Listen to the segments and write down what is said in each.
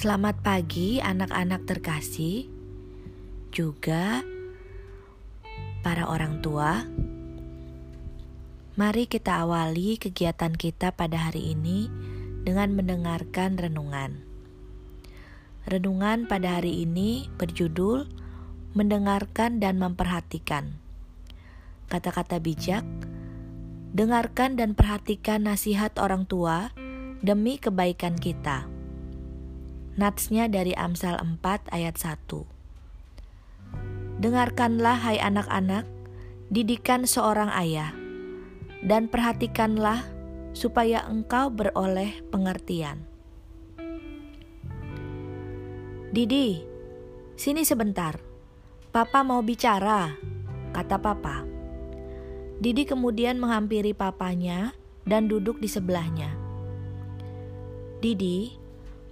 Selamat pagi anak-anak terkasih, juga para orang tua. Mari kita awali kegiatan kita pada hari ini dengan mendengarkan renungan. Renungan pada hari ini berjudul Mendengarkan dan Memperhatikan. Kata-kata bijak, dengarkan dan perhatikan nasihat orang tua demi kebaikan kita. Natsnya dari Amsal 4 ayat 1. Dengarkanlah hai anak-anak, didikan seorang ayah, dan perhatikanlah supaya engkau beroleh pengertian. Didi, sini sebentar. Papa mau bicara, kata papa. Didi kemudian menghampiri papanya dan duduk di sebelahnya. Didi,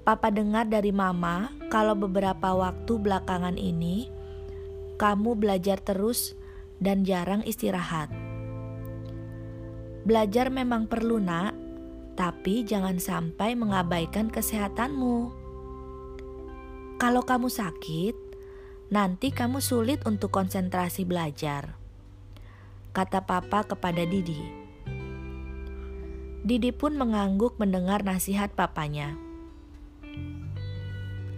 Papa dengar dari Mama kalau beberapa waktu belakangan ini kamu belajar terus dan jarang istirahat. Belajar memang perlu, Nak, tapi jangan sampai mengabaikan kesehatanmu. Kalau kamu sakit, nanti kamu sulit untuk konsentrasi belajar. Kata Papa kepada Didi. Didi pun mengangguk mendengar nasihat papanya.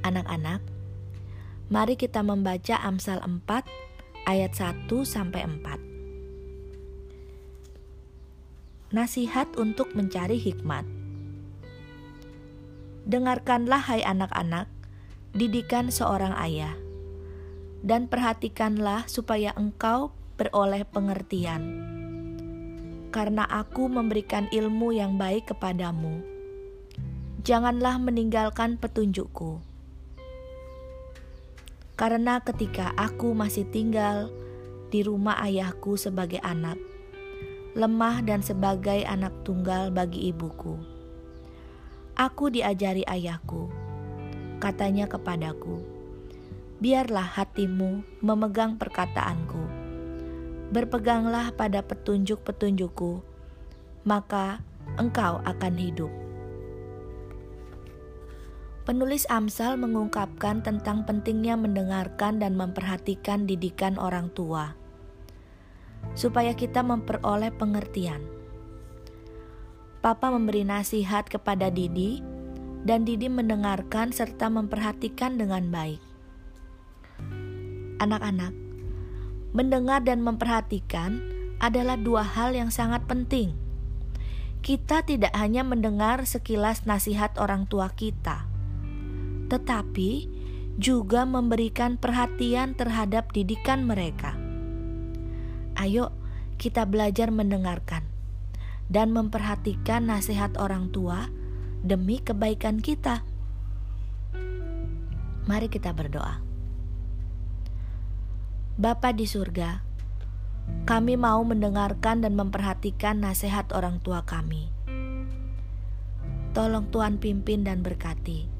Anak-anak, mari kita membaca Amsal 4 ayat 1 sampai 4. Nasihat untuk mencari hikmat. Dengarkanlah hai anak-anak, didikan seorang ayah, dan perhatikanlah supaya engkau beroleh pengertian. Karena aku memberikan ilmu yang baik kepadamu. Janganlah meninggalkan petunjukku karena ketika aku masih tinggal di rumah ayahku sebagai anak, lemah dan sebagai anak tunggal bagi ibuku. Aku diajari ayahku, katanya kepadaku, biarlah hatimu memegang perkataanku, berpeganglah pada petunjuk-petunjukku, maka engkau akan hidup. Penulis Amsal mengungkapkan tentang pentingnya mendengarkan dan memperhatikan didikan orang tua, supaya kita memperoleh pengertian. Papa memberi nasihat kepada Didi, dan Didi mendengarkan serta memperhatikan dengan baik. Anak-anak, mendengar dan memperhatikan adalah dua hal yang sangat penting. Kita tidak hanya mendengar sekilas nasihat orang tua kita tetapi juga memberikan perhatian terhadap didikan mereka. Ayo, kita belajar mendengarkan dan memperhatikan nasihat orang tua demi kebaikan kita. Mari kita berdoa. Bapa di surga, kami mau mendengarkan dan memperhatikan nasihat orang tua kami. Tolong Tuhan pimpin dan berkati